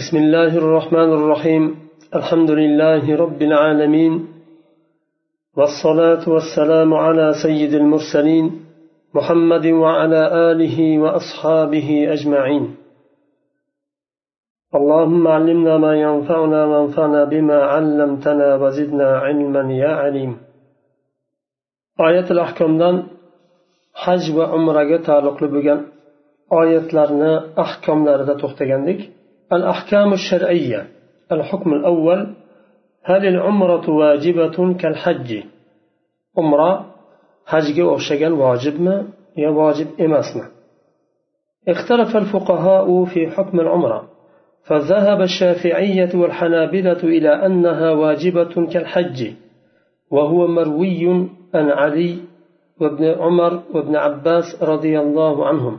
بسم الله الرحمن الرحيم. الحمد لله رب العالمين. والصلاة والسلام على سيد المرسلين محمد وعلى آله وأصحابه أجمعين. اللهم علمنا ما ينفعنا وانفعنا بما علمتنا وزدنا علما يا عليم. آية الأحكام haj va umraga taalluqli bo'lgan oyatlarni ahkomlarida to'xtagandik. Al hukm al avval هل العمرة واجبة كالحج؟ عمرة hajga o'xshagan vojibmi yo vojib emasmi اختلف الفقهاء في حكم العمرة فذهب الشافعية والحنابلة إلى أنها واجبة كالحج وهو مروي عن علي وابن عمر وابن عباس رضي الله عنهم.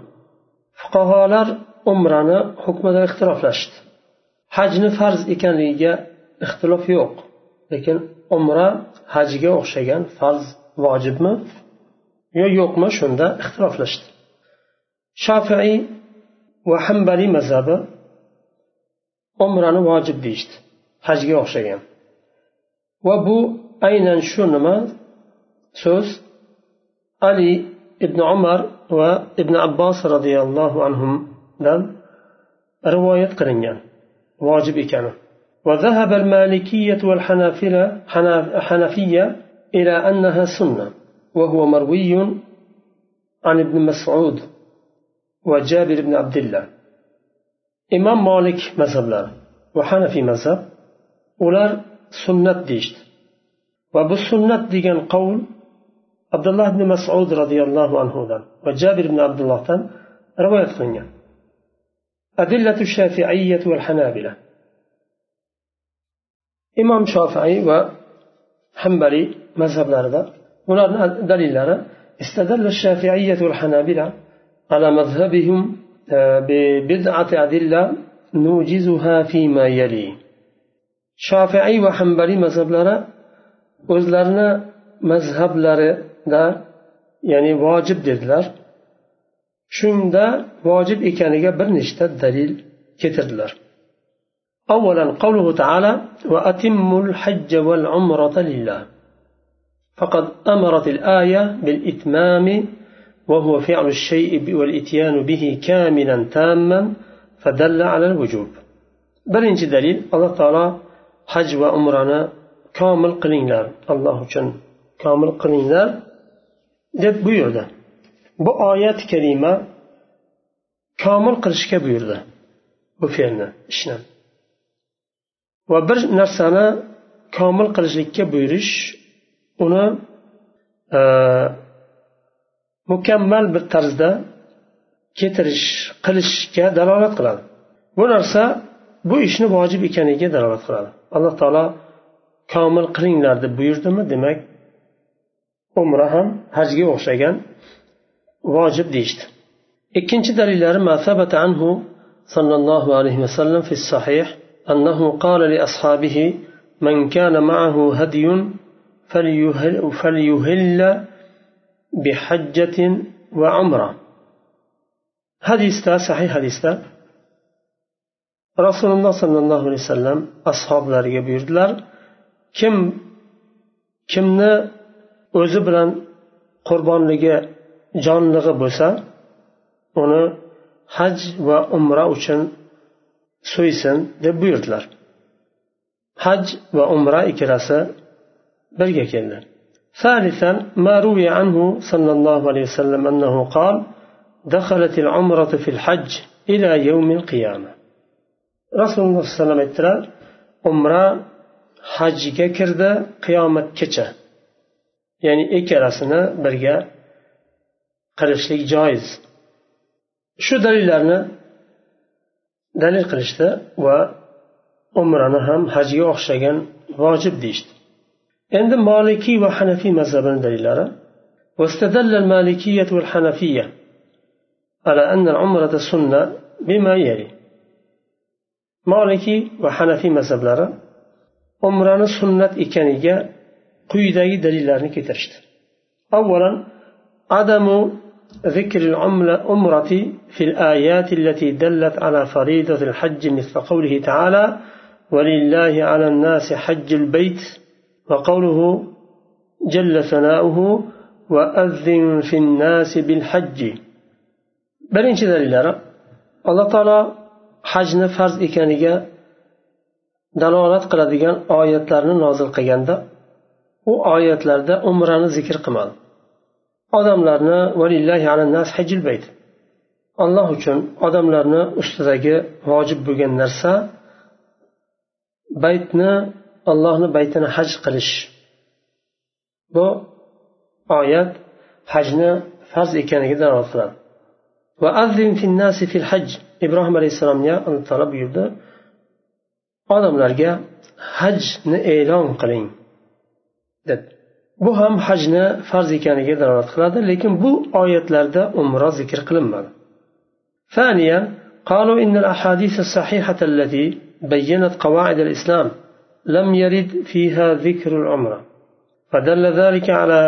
fuqarolar umrani hukmida ixtiroflashdi. Hajni farz ekanligiga ixtilof yo'q. Lekin umra hajga o'xshagan farz vojibmi yo yo'qmi shunda ixtiloflashdi shofiiy va hambaliy mazhabi umrani vojib deyishdi hajga o'xshagan. Va bu aynan shu nima? So'z ali ibn umar va ibn abbos roziyallohu dan rivoyat qilingan vojib ekani وذهب المالكية والحنافلة حنفية إلى أنها سنة وهو مروي عن ابن مسعود وجابر بن عبد الله. إمام مالك مذهب وحنفي مذهب. أولى سنة ديشت. وبالسنة السنة ديجن قول عبد الله بن مسعود رضي الله عنه وجابر بن عبد الله رواية خنية أدلة الشافعية والحنابلة. إمام شافعي وحنبلي مذهب لاردا ولارنا دليل لارا استدل الشافعية والحنابلة على مذهبهم ببضعة أدلة نوجزها فيما يلي. shofiiy va hambaliy mazhablari o'zlarini mazhablarida ya'ni vojib dedilar shunda vojib ekaniga bir nechta dalil keltirdilar أولا قوله تعالى وأتموا الحج والعمرة لله فقد أمرت الآية بالإتمام وهو فعل الشيء والإتيان به كاملا تاما فدل على الوجوب birinchi dalil alloh taolo haj va umrani komil qilinglar alloh uchun komil qilinglar deb buyurdi bu oyat kalima komil qilishga buyurdi bu fe'lni ishni va bir narsani komil qilishlikka buyurish uni e, mukammal bir tarzda keltirish qilishga dalolat qiladi. Bu narsa bu ishni vojib ekaniga dalolat qiladi. Alloh taolo komil qilinglar deb buyurdimi? Demak umra ham hajga o'xshagan vojib deyishdi ikkinchi dalillari anhu sollallohu alayhi vasallam fi sahih أنه قال لأصحابه من كان معه هدي فليهل, فليهل بحجة وعمرة hadisda sahih hadisda rasululloh sollallohu alayhi vasallam ashoblariga buyurdilar kim kimni o'zi bilan qurbonligi jonlig'i bo'lsa uni haj va umra uchun so'ysin deb buyurdilar haj va umra ikkalasi birga keldi ثالثا ما روي عنه صلى الله عليه وسلم أنه قال دخلت العمرة في الحج إلى يوم القيامة رسول الله صلى الله عليه وسلم aytdilar umra hajga kirdi qiyomatgacha ya'ni ikkalasini birga qilishlik joiz shu dalillarni dalil qilishdi va umrani ham hajga o'xshagan vojib deyishdi endi molikiy va hanafiy mazhabini dalillari واستدل المالكية والحنفية على أن العمرة سنة بما يلي مالكي وحنفي مذهبلari umrani sunnat ekaniga quyidagi dalillarni keltirishdi avvalan adamu ذكر العملة في الآيات التي دلت على فريضة الحج مثل قوله تعالى ولله على الناس حج البيت وقوله جل ثناؤه وأذن في الناس بالحج بل إن الله تعالى حجنا فرض إكانيك dalolat qiladigan oyatlarni nozil qilganda u oyatlarda umrani zikr qilmadi odamlarni alloh uchun odamlarni ustidagi vojib bo'lgan narsa baytni allohni baytini haj qilish. Bu oyat hajni farz ekanligi dalolat qiladi. Ibrohim alayhissalomga alloh taolo buyurdi. Odamlarga hajni e'lon qiling dedi bu ham hajni farz ekaniga dalolat qiladi lekin bu oyatlarda umra zikr qilinmadi ثانيا قالوا إن الأحاديث الصحيحة التي بينت قواعد الإسلام لم يرد فيها ذكر العمرة فدل ذلك على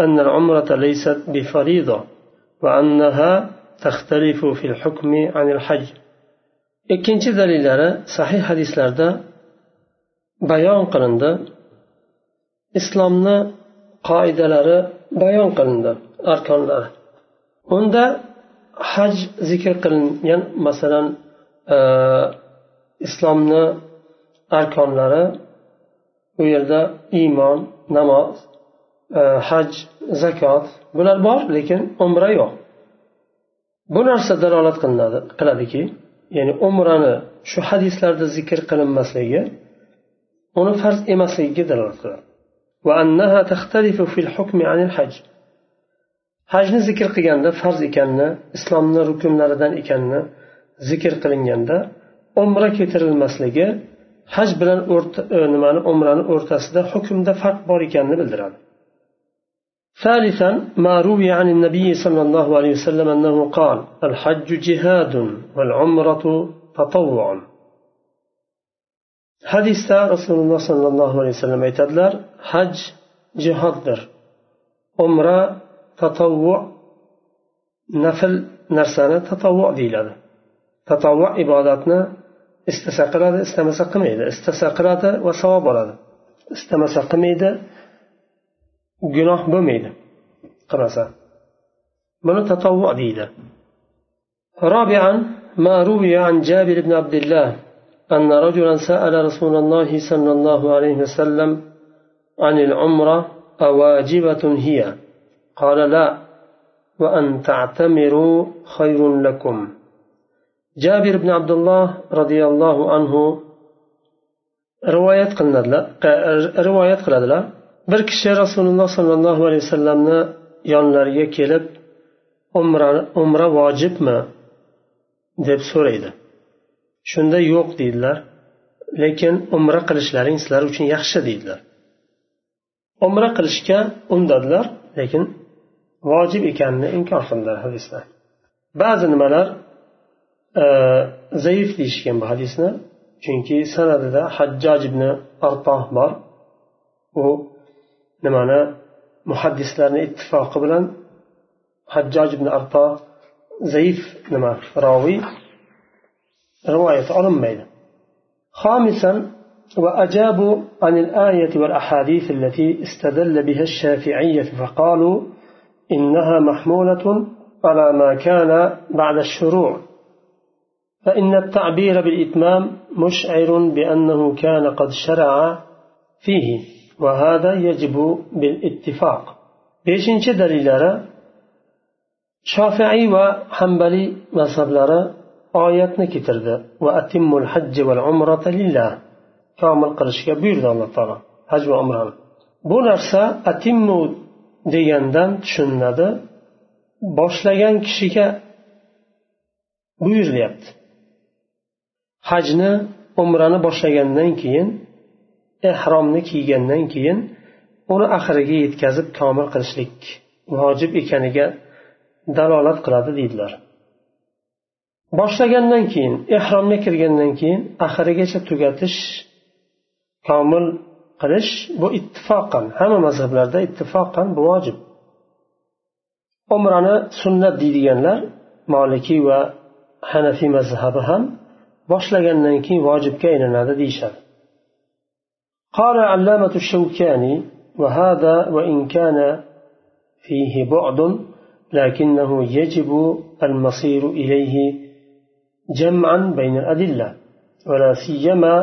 أن العمرة ليست بفريضة وأنها تختلف في الحكم عن الحج ikkinchi dalillari sahih hadislarda bayon qilindi islomni qoidalari bayon qilindi arkonlari unda haj zikr qilingan masalan e, islomni arkonlari u yerda iymon namoz e, haj zakot bular bor lekin umra yo'q. Bu narsa dalolat qilinadi qiladiki ya'ni umrani shu hadislarda zikr qilinmasligi uni farz emasligiga dalolat qiladi. hajni zikr qilganda farz ekanini islomni rukunlaridan ekanini zikr qilinganda umra keltirilmasligi haj bilan nimani umrani o'rtasida hukmda farq bor ekanini bildiradi ثالثا ما روي عن النبي صلى الله عليه وسلم أنه قال الحج جهاد والعمرة تطوع hadisda rasululloh sollallohu alayhi vasallam aytadilar haj jihoddir umra tatavvu nafl narsani tatavvu deyiladi tatavvu ibodatni istasa qiladi istamasa qilmaydi istasa qiladi va savob oladi istamasa qilmaydi gunoh bo'lmaydi qilmasa buni tatavvu deydi رابعا ما روي عن جابر بن عبد الله أن رجلا سأل رسول الله صلى الله عليه وسلم عن العمرة أواجبة هي قال لا وأن تعتمروا خير لكم جابر بن عبد الله رضي الله عنه rivoyat qilinadilar rivoyat qiladilar bir kishi rasululloh sollallohu alayhi vasallamni yonlariga kelib umra umra vojibmi deb so'raydi shunda yo'q deydilar lekin umra qilishlaring sizlar uchun yaxshi deydilar. Umra qilishga undadilar lekin vojib ekanini inkor qildilar hadisda ba'zi nimalar e, zaif deyishgan bu hadisni chunki sanadida hajjoj ibn artoh bor. U nimani muhaddislarni ittifoqi bilan hajjoj ibn arto zaif nima roviy rivoyati olinmaydi خامسا وأجابوا عن الآية والأحاديث التي استدل بها الشافعية فقالوا إنها محمولة على ما كان بعد الشروع. فإن التعبير بالإتمام مشعر بأنه كان قد شرع فيه وهذا يجب بالاتفاق. dalillari shofiiy va hambaliy mazhablari oyatni keltirdi. Va atimmul hajji val umrata lillah. Komil qilishga buyurdi alloh taolo. Haj va umrani bu narsa atimmu degandan tushuniladi. Boshlagan kishiga buyurilyapti. Hajni umrani boshlagandan keyin ehromni kiygandan keyin uni oxiriga yetkazib komil qilishlik vojib ekaniga dalolat qiladi deydilar. boshlagandan keyin ehromga kirgandan keyin oxirigacha tugatish komil qilish bu ittifoqan hamma mazhablarda ittifoqan bu vojib umrani sunnat deydiganlar molikiy va hanafiy mazhabi ham boshlagandan keyin vojibga aylanadi deyishadi قال علامة الشوكاني وهذا وإن كان فيه بعد لكنه يجب المصير إليه جمعا بين الأدلة ولا سيما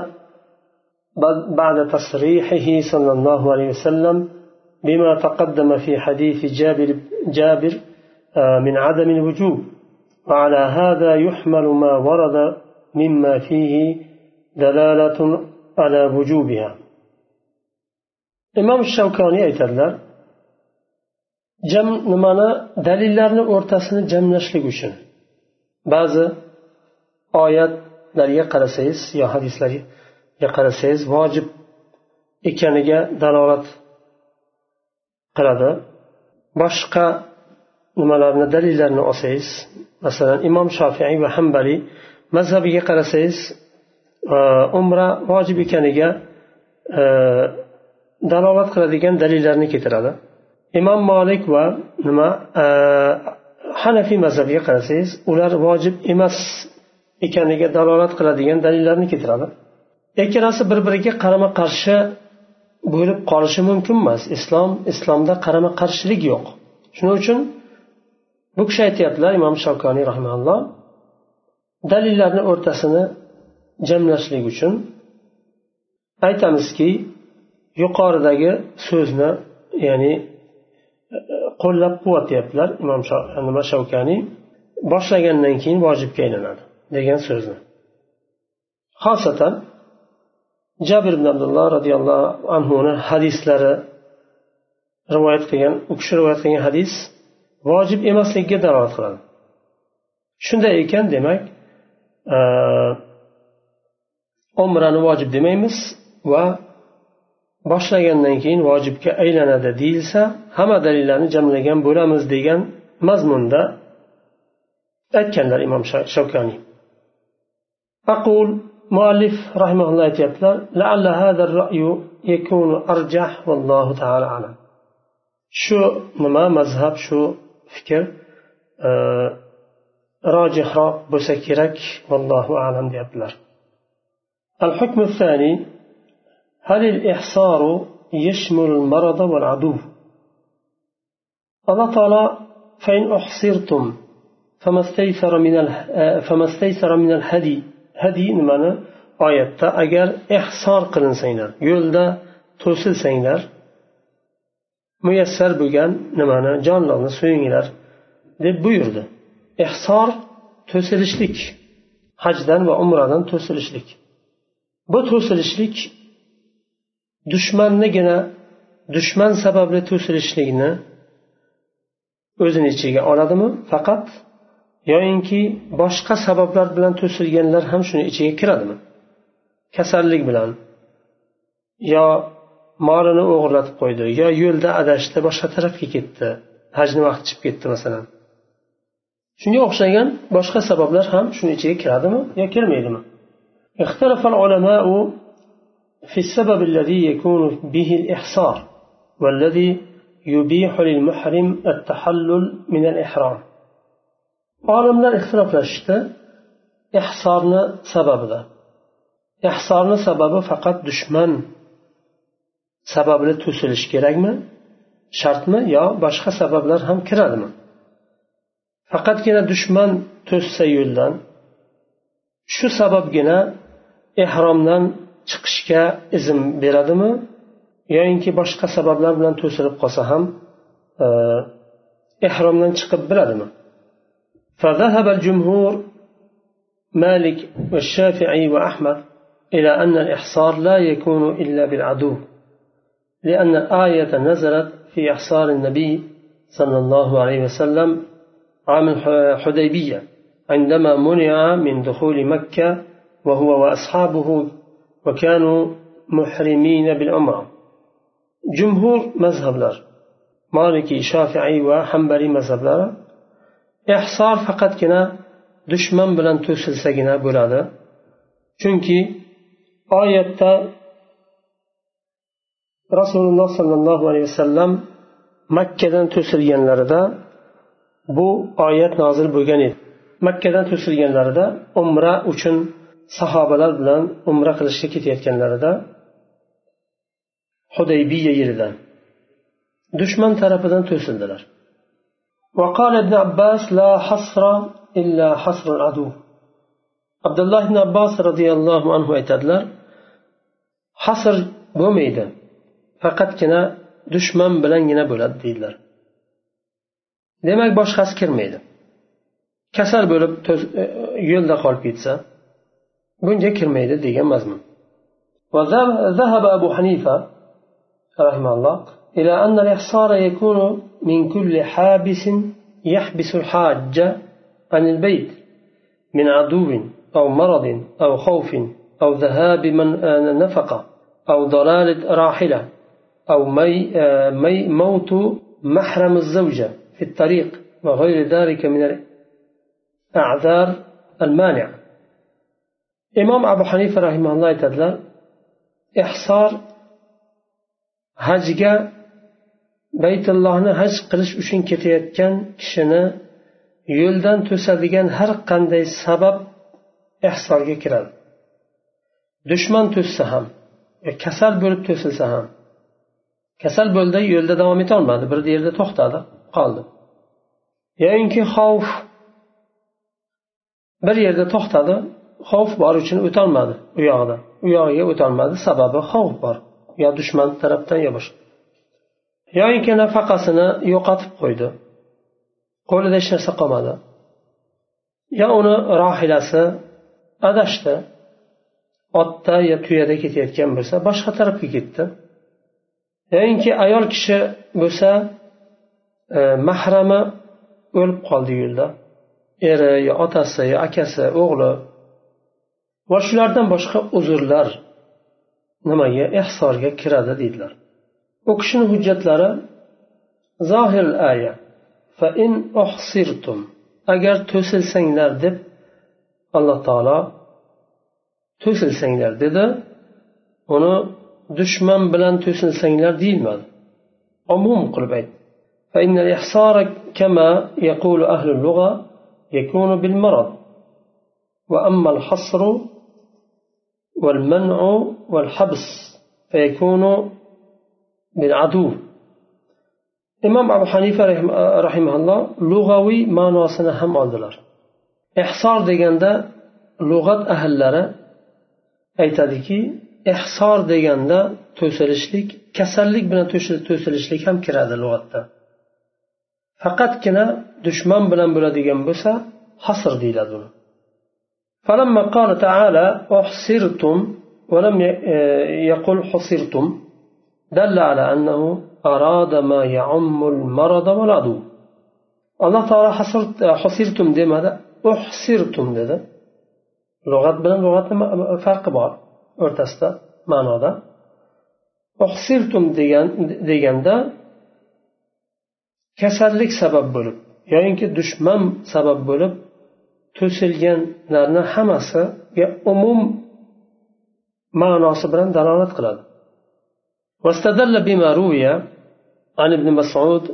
بعد تصريحه صلى الله عليه وسلم بما تقدم في حديث جابر, جابر من عدم الوجوب. وعلى هذا يحمل ما ورد مما فيه دلالة على وجوبها. imom shavkoniy aytadilar jam nimani dalillarni o'rtasini jamlashlik uchun ba'zi oyatlarga qarasangiz yo hadislarga qarasangiz vojib ekaniga dalolat qiladi. Boshqa nimalarni dalillarni olsangiz masalan imom shofiiy va hambaliy mazhabiga qarasangiz e, umra vojib ekaniga e, dalolat qiladigan dalillarni keltiradi. Imom molik va nima e, hanafiy mazhabiga qarasangiz ular vojib emas ekaniga dalolat qiladigan dalillarni keltiradi. Ikkalasi bir biriga qarama qarshi bo'lib qolishi mumkin emas. Islom islomda qarama qarshilik yo'q. Shuning uchun bu kishi aytyaptilar imom shavkoniy rahmanalloh dalillarni o'rtasini jamlashlik uchun aytamizki yuqoridagi so'zni ya'ni qo'llab quvvatlayaptilar imom nima shavkaniy boshlagandan keyin vojibga aylanadi. Degan so'zni. Xosatan jabir ibn abdulloh roziyallohu anhuni hadislari rivoyat qilgan u kishi rivoyat qilgan hadis vojib emasligiga dalolat qiladi. Shunday ekan demak e, umrani vojib demaymiz va boshlagandan keyin vojibga aylanadi deyilsa hamma dalillarni jamlagan bo'lamiz degan mazmunda aytganlar imom shavkaniy aqul muallif rahimaulloh aytyaptilar لعل هذا الرأي يكون أرجح والله تعالى أعلم. shu nima mazhab shu fikr rojihroq bo'lsa kerak vallohu alam deyaptilar الحكم الثاني هل الإحصار يشمل المرض والعدو؟ الله تعالى فإن أحصرتم فما استيسر من فما استيسر من الهدي hadiy nimani? Oyatda agar ehsor qilinsanglar yo'lda to'silsanglar muyassar bo'lgan nimani? Jonlarni so'yinglar deb buyurdi. Ehsor to'silishlik hajdan va umradan to'silishlik. Bu to'silishlik dushmannigina dushman sababli to'silishlikni o'zini ichiga oladimi? Faqat yoyinki boshqa sabablar bilan to'silganlar ham shuni ichiga kiradimi kasallik bilan yo molini o'g'irlatib qo'ydi yo yo'lda adashdi boshqa tarafga ketdi hajni vaqti chiqib ketdi masalan shunga o'xshagan boshqa sabablar ham shuni ichiga kiradimi yo kirmaydimi اختلف العلماء في السبب الذي يكون به الإحصار والذي يبيح للمحرم التحلل من الإحرام olimlar ixtiroflashishdi ihsorni sababida. Ihsorni sababi faqat dushman sababli to'silishi kerakmi shartmi yo boshqa sabablar ham kiradimi? Faqatgina dushman to'ssa yo'ldan shu sababgina ehromdan chiqishga izn beradimi yoyinki boshqa sabablar bilan to'silib qolsa ham e, ehromdan chiqib biladimi فذهب الجمهور مالك والشافعي وأحمد إلى أن الإحصار لا يكون إلا بالعدو لأن الآية نزلت في إحصار النبي صلى الله عليه وسلم عام الحديبية عندما منع من دخول مكة وهو وأصحابه وكانوا محرمين بالعمرة. جمهور مذهبلر مالكي شافعي وحنبلي مذهبلر ehsor faqatgina dushman bilan to'silsagina bo'ladi. Chunki oyatda rasululloh sollallohu alayhi vasallam makkadan to'silganlarida bu oyat nozil bo'lgan edi. Makkadan to'silganlarida umra uchun sahobalar bilan umra qilishga ketayotganlarida hudaybiya yilida dushman tarafidan to'sildilar. وقال ابن عباس لا حصر إلا حصر العدو عبد الله بن عباس رضي الله عنه aytadilar hasr bo'lmaydi faqatgina dushman bilangina bo'ladi deydilar demak boshqasi kirmaydi kasal bo'lib yo'lda qolib ketsa bunga kirmaydi degan mazmun وذهب أبو حنيفة رحمه الله إلى أن الإحصار يكون من كل حابس يحبس الحاج عن البيت من عدو أو مرض أو خوف أو ذهاب من نفقة أو ضلالة راحلة أو مي مي موت محرم الزوجة في الطريق وغير ذلك من الأعذار المانعة إمام أبو حنيفة رحمه الله تعالى إحصار hajga baytullohni haj qilish uchun ketayotgan kishini yo'ldan to'sadigan har qanday sabab ehsorga kiradi. Dushman to'ssa ham e, kasal bo'lib to'silsa ham kasal bo'ldi yo'lda davom etolmadi bir yerda to'xtadi qoldi. Yoinki xavf bir yerda to'xtadi xavf bor uchun o'tolmadi u yoqda u yog'iga o'tolmadi sababi xavf bor yo dushman tarafdan yo boshqa. Yoyinki nafaqasini yo'qotib qo'ydi. Qo'lida hech narsa qolmadi. Yo uni rohilasi adashdi otda yo tuyada ketayotgan bo'lsa boshqa tarafga ketdi. Yoyinki ayol kishi bo'lsa e, mahrami o'lib qoldi yo'lda. Eri yo otasi yo akasi o'g'li. Va shulardan boshqa uzrlar nimaga ehsorga kiradi deydilar. U kishini hujjatlari zohir aya agar to'silsanglar deb alloh taolo to'silsanglar dedi uni dushman bilan to'silsanglar deyilmadi umum qilib aytdi فإن الإحصار كما يقول أهل اللغة يكون بالمرض وأما الحصر والمنع والحبس فيكون بالعدو imom abu hanifa rahimaulloh lug'aviy ma'nosini ham oldilar ehsor deganda lug'at ahllari aytadiki ehsor deganda to'silishlik kasallik bilan to'silishlik ham kiradi lug'atda faqatgina dushman bilan bo'ladigan bo'lsa hasr deyiladi uni فلما قال تعالى أحصرتم ولم يقل حصرتم دل على أنه أراد ما يعم المرض والعدو alloh taolo husirtum demadi uhsirtum dedi lug'at bilan lug'atni farqi bor o'rtasida ma'noda uhsirtum degan deganda kasallik sabab bo'lib yoyinki dushman sabab bo'lib to'silganlarni hammasiga umum ma'nosi bilan dalolat qiladi واستدل بما روي عن ابن مسعود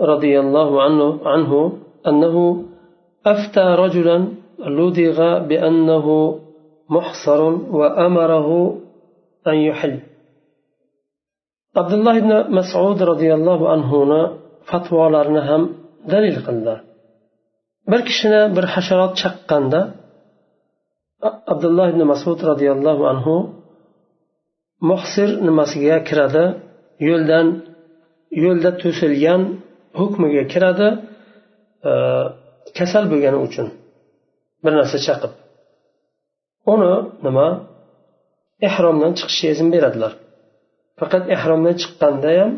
رضي الله عنه, عنه أنه أفتى رجلا لدغ بأنه محصر وأمره أن يحل. عبد الله بن مسعود رضي الله عنه fatvolarni ham dalil qildilar bir kishini bir hasharot chaqqanda abdulloh ibn masud roziyallohu anhu muhsir nimasiga kiradi yo'ldan yo'lda to'silgan hukmiga kiradi e, kasal bo'lgani uchun bir narsa chaqib uni nima ehromdan chiqishga izn beradilar faqat ehromdan chiqqanda ham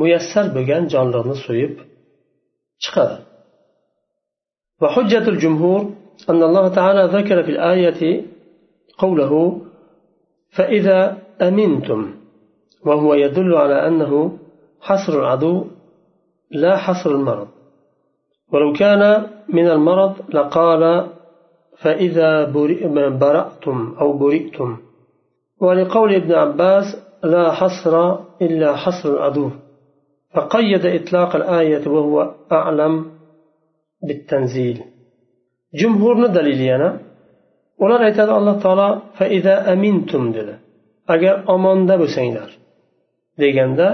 muyassar bo'lgan jonliqni so'yib chiqadi وحجة الجمهور أن الله تعالى ذكر في الآية قوله فإذا أمنتم وهو يدل على أنه حصر العدو لا حصر المرض. ولو كان من المرض لقال فإذا برأتم أو برئتم. ولقول ابن عباس لا حصر إلا حصر العدو. فقيد إطلاق الآية وهو أعلم بالتنزيل. جمهور دليل yana ular aytadi alloh taolo faida amintum dedi. Agar omonda bo'lsanglar deganda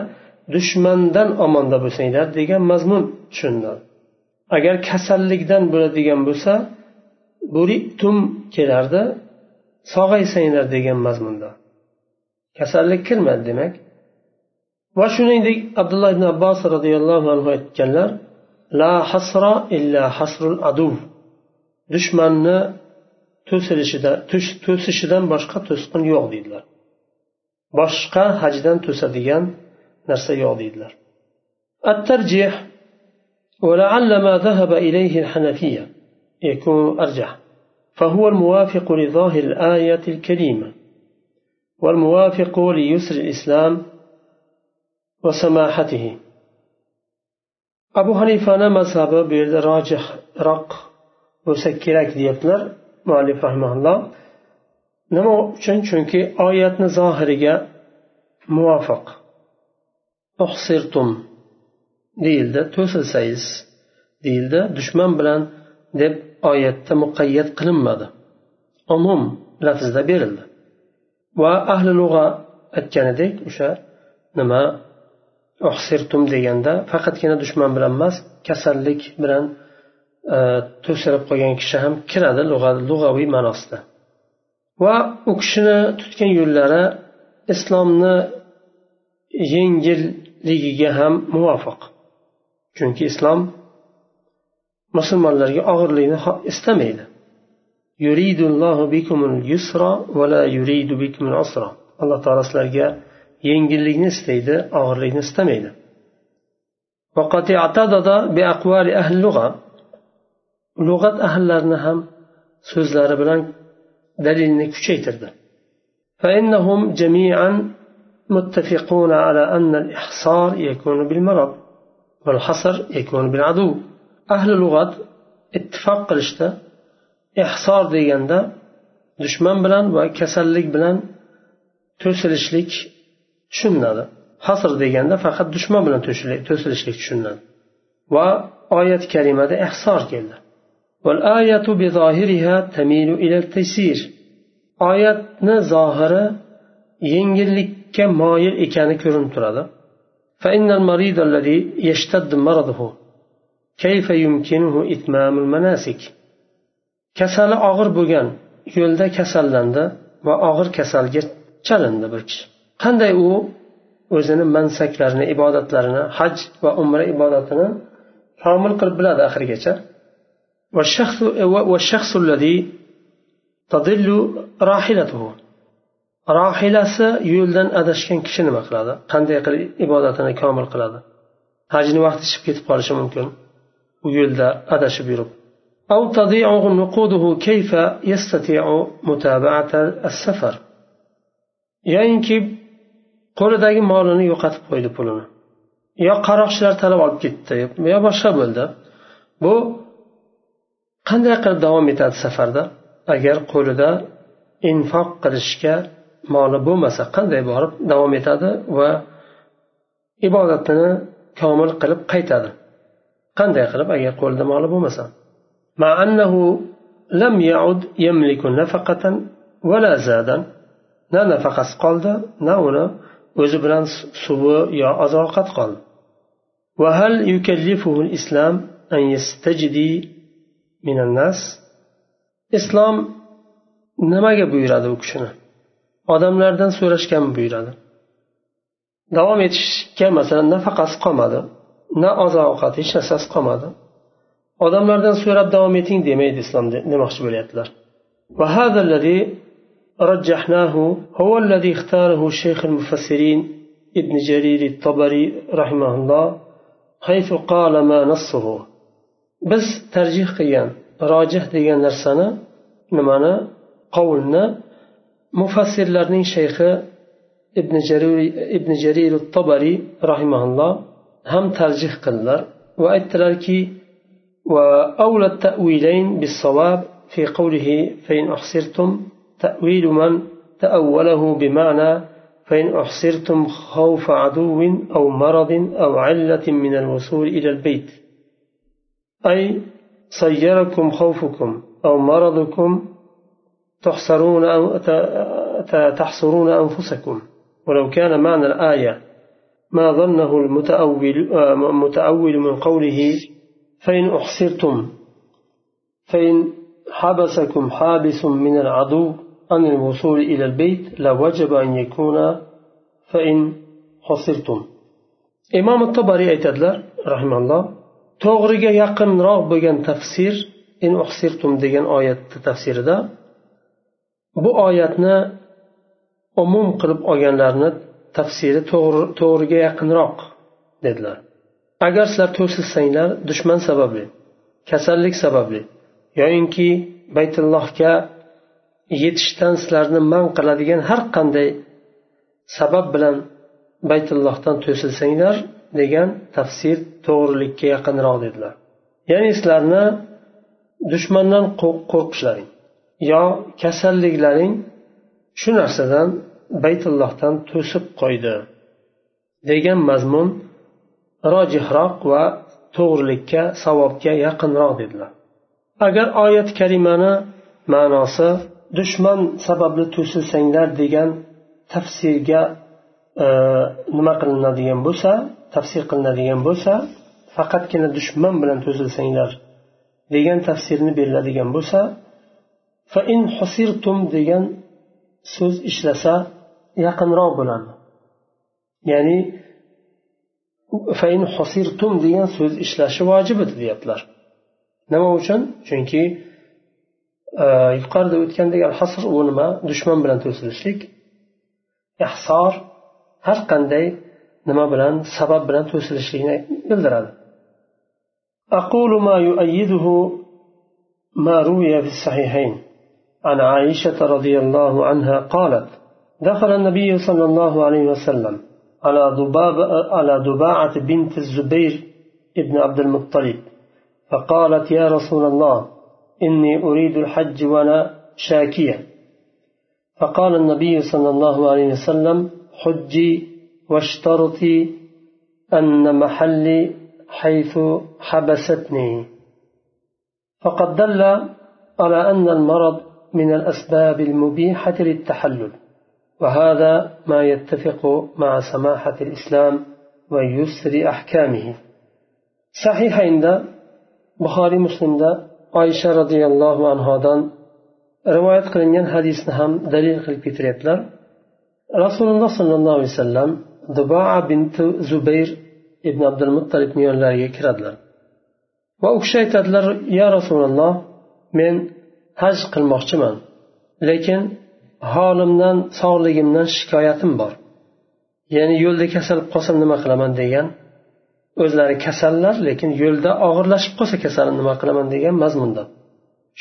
dushmandan omonda bo'lsanglar degan mazmun tushuniladi agar kasallikdan bo'ladigan bo'lsa buritum kelardi sog'aysanglar degan mazmunda. Kasallik kirmadi demak. Va shuningdek abdulloh ibn abbos roziyallohu anhu aytganlar la hasra illa hasrul adu dushmanni to'sishidan boshqa to'sqin yo'q deydilar boshqa hajdan to'sadigan narsa yo'q deydilar الترجيح ولعل ما ذهب إليه الحنفية يكون أرجح فهو الموافق لظاهر الآية الكريمة والموافق ليسر الإسلام وسماحته أبو حنيفة مذهب بالراجح رق bo'lsa kerak deyaptilar Muallif rahimaulloh nima uchun? Chunki oyatni zohiriga muvofiq. Uhsirtum deyildi to'silsangiz deyildi dushman bilan deb oyatda muqayyat qilinmadi. Umum lafzda berildi. Va ahli lug'a aytganidek o'sha nima? Oxsirtum deganda faqatgina dushman bilan emas kasallik bilan Э, to'sirib qolgan kishi ham kiradi lug'aviy ma'nosida. Va u kishini tutgan yo'llari islomni yengilligiga ham muvofiq. Chunki islom musulmonlarga og'irlikni istamaydi. Alloh taolo sizlarga yengillikni istaydi og'irlikni istamaydi. lug'at ahllarini ham so'zlari bilan dalilni kuchaytirdi فإنهم جميعا متفقون على أن الإحصار يكون بالمرض والحصر يكون بالعدو أهل اللغة اتفاق قلشتا إحصار deganda dushman bilan va kasallik bilan to'silishlik tushuniladi hasr deganda faqat dushman bilan to'silishlik tushuniladi va oyat karimada ihsor keldi والآية بظاهرها تميل إلى التيسير oyatni zohiri yengillikka moyil ekani ko'rinib turadi فإن المريض الذي يشتد مرضه كيف يمكنه إتمام المناسك kasali og'ir bo'lgan yo'lda kasallandi va og'ir kasalga chalindi bir kishi qanday u o'zini mansaklarini ibodatlarini haj va umra ibodatini komil qilib biladi oxirigacha والشخص والشخص الذي تضل راحلته rohilasi yo'ldan adashgan kishi nima qiladi qanday qilib ibodatini komil qiladi hajni vaqti chiqib ketib qolishi mumkin u yo'lda adashib yurib أو تضيع نقوده كيف يستطيع متابعة السفر yoyinki qo'lidagi molini yo'qotib qo'ydi pulini yo qaroqchilar talab olib ketdi yo boshqa bo'ldi bu qanday qilib davom etadi safarda agar qo'lida infoq qilishga moli bo'lmasa qanday borib davom etadi va ibodatini komil qilib qaytadi qanday qilib agar qo'lida moli bo'lmasa لم يعد يملك نفقة ولا زادا na nafaqasi qoldi na uni o'zi bilan suvi yo oziq ovqat qoldi وهل يكلفه الإسلام أن يستجدي من الناس islom nimaga buyuradi u kishini odamlardan so'rashgami buyuradi davom etishga masalan nafaqasi qolmadi na oziq ovqat hech narsasi qolmadi odamlardan so'rab davom eting demaydi islom demoqchi bo'lyaptilar وهذا الذي رجحناه هو الذي اختاره الشيخ المفسرين ابن جرير الطبري رحمه الله حيث قال ما نصه biz tarjih qilgan rojih degan narsani nimani qovulni mufassirlarning shayxi ibn jarir ibn jarir tobariy rahimaulloh ham tarjih qildilar va aytdilarki وأولى التأويلين بالصواب في قوله فإن أحصرتم تأويل من تأوله بمعنى فإن أحصرتم خوف عدو أو مرض أو علة من الوصول إلى البيت أي صيركم خوفكم أو مرضكم تحصرون أو تحصرون أنفسكم. ولو كان معنى الآية ما ظنه المتأول متأول من قوله فإن أحصرتم فإن حبسكم حابس من العدو عن الوصول إلى البيت لوجب أن يكون فإن حصرتم إمام الطبري aytadilar rahimalloh to'g'riga yaqinroq bo'lgan tafsir in uhsirtum degan oyatni tafsirida bu oyatni umum qilib olganlarni tafsiri to'g'riga yaqinroq dedilar. Agar sizlar to'silsanglar dushman sababli kasallik sababli yoyinki baytullohga yetishdan sizlarni man qiladigan har qanday sabab bilan baytullohdan to'silsanglar degan tafsir to'g'rilikka yaqinroq dedilar. Ya'ni sizlarni dushmandan qo'rqishlaring yo kasalliklaring shu narsadan baytullohdan to'sib qo'ydi degan mazmun rojihroq va to'g'rilikka savobga yaqinroq dedilar. Agar oyat karimani ma'nosi dushman sababli to'silsanglar degan tafsirga e, nima qilinadigan bo'lsa tafsir qilinadigan bo'lsa faqatgina dushman bilan to'silsanglar degan tafsirni beriladigan bo'lsa fain husirtum degan so'z ishlasa yaqinroq bo'ladi. Ya'ni fain husirtum degan so'z ishlashi vojib edi deyaptilar. Nima uchun? Chunki e, yuqorida o'tgandek al hasr u nima? Dushman bilan to'silishlik ihsor har qanday nima bilan sabab bilan to'silishlikni bildiradi أقول ما يؤيده ما روي في الصحيحين. عن عائشة رضي الله عنها قالت دخل النبي صلى الله عليه وسلم على ضباب على ضباعة بنت الزبير ابن عبد المطلب فقالت يا رسول الله إني أريد الحج وأنا شاكية. فقال النبي صلى الله عليه وسلم حجي واشترطي أن محلي حيث حبستني. فقد دل على أن المرض من الأسباب المبيحة للتحلل وهذا ما يتفق مع سماحة الإسلام ويسر أحكامه. صحيح عند بخاري مسلم دا oysha roziyallohu anhodan rivoyat qilingan hadisni ham dalil qilib keltiryaptilar rasululloh sollallohu alayhi vasallam duboa binti zubayr ibn abdul muttalibni yonlariga kiradilar. Va u kishi aytadilar ya rasululloh men haj qilmoqchiman lekin holimdan sog'ligimdan shikoyatim bor. Ya'ni yo'lda kasal qolsam nima qilaman? degan. O'zlari kasallar lekin yo'lda og'irlashib qolsa kasalim nima qilaman degan mazmunda.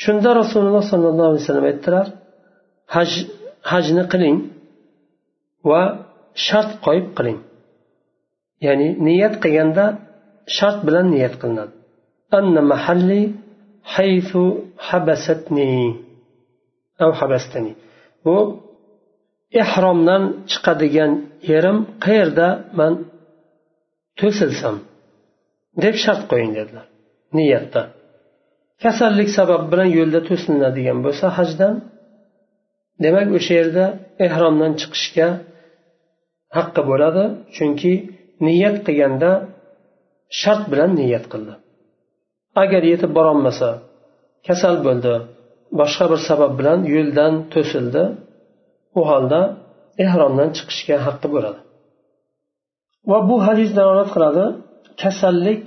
Shunda rasululloh sollallohu alayhi vasallam aytdilar haj hajni qiling va shart qo'yib qiling. Ya'ni niyat qilganda shart bilan niyat qilinadi. Anna mahalli haythu habasatni. Av habastani. Bu ehromdan chiqadigan yerim qayerda man to'silsam deb shart qo'ying dedilar. Niyatda. Kasallik sabab bilan yo'lda to'silinadigan bo'lsa hajdan demak o'sha yerda ehromdan chiqishga haqqi bo'ladi chunki niyat qilganda shart bilan niyat qildi. Agar yetib borolmasa kasal bo'ldi boshqa bir sabab bilan yo'ldan to'sildi u holda ehromdan chiqishga haqqi bo'ladi. Va bu hadis dalolat qiladi kasallik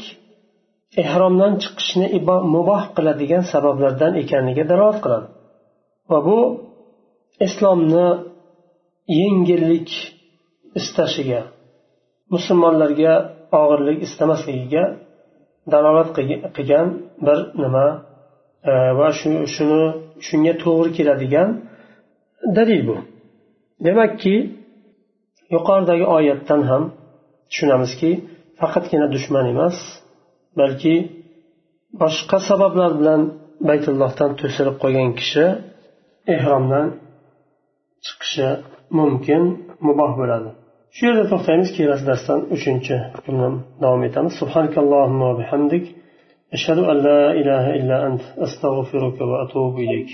ehromdan chiqishni muboh qiladigan sabablardan ekanligiga dalolat qiladi. Va bu islomni yengillik istashiga musulmonlarga og'irlik istamasligiga dalolat qilgan bir nima e, va shuni shunga to'g'ri keladigan dalil bu. Demakki yuqoridagi oyatdan ham tushunamizki faqatgina dushman emas balki boshqa sabablar bilan baytullohdan to'silib qolgan kishi ehromdan chiqishi mumkin muboh bo'ladi. Shu yerda to'xtaymiz kelasi darsdan uchinchi bilan davom etamiz. Bihamdik. Ashhadu an la ilaha illa ant astag'firuka va atubu ilayk.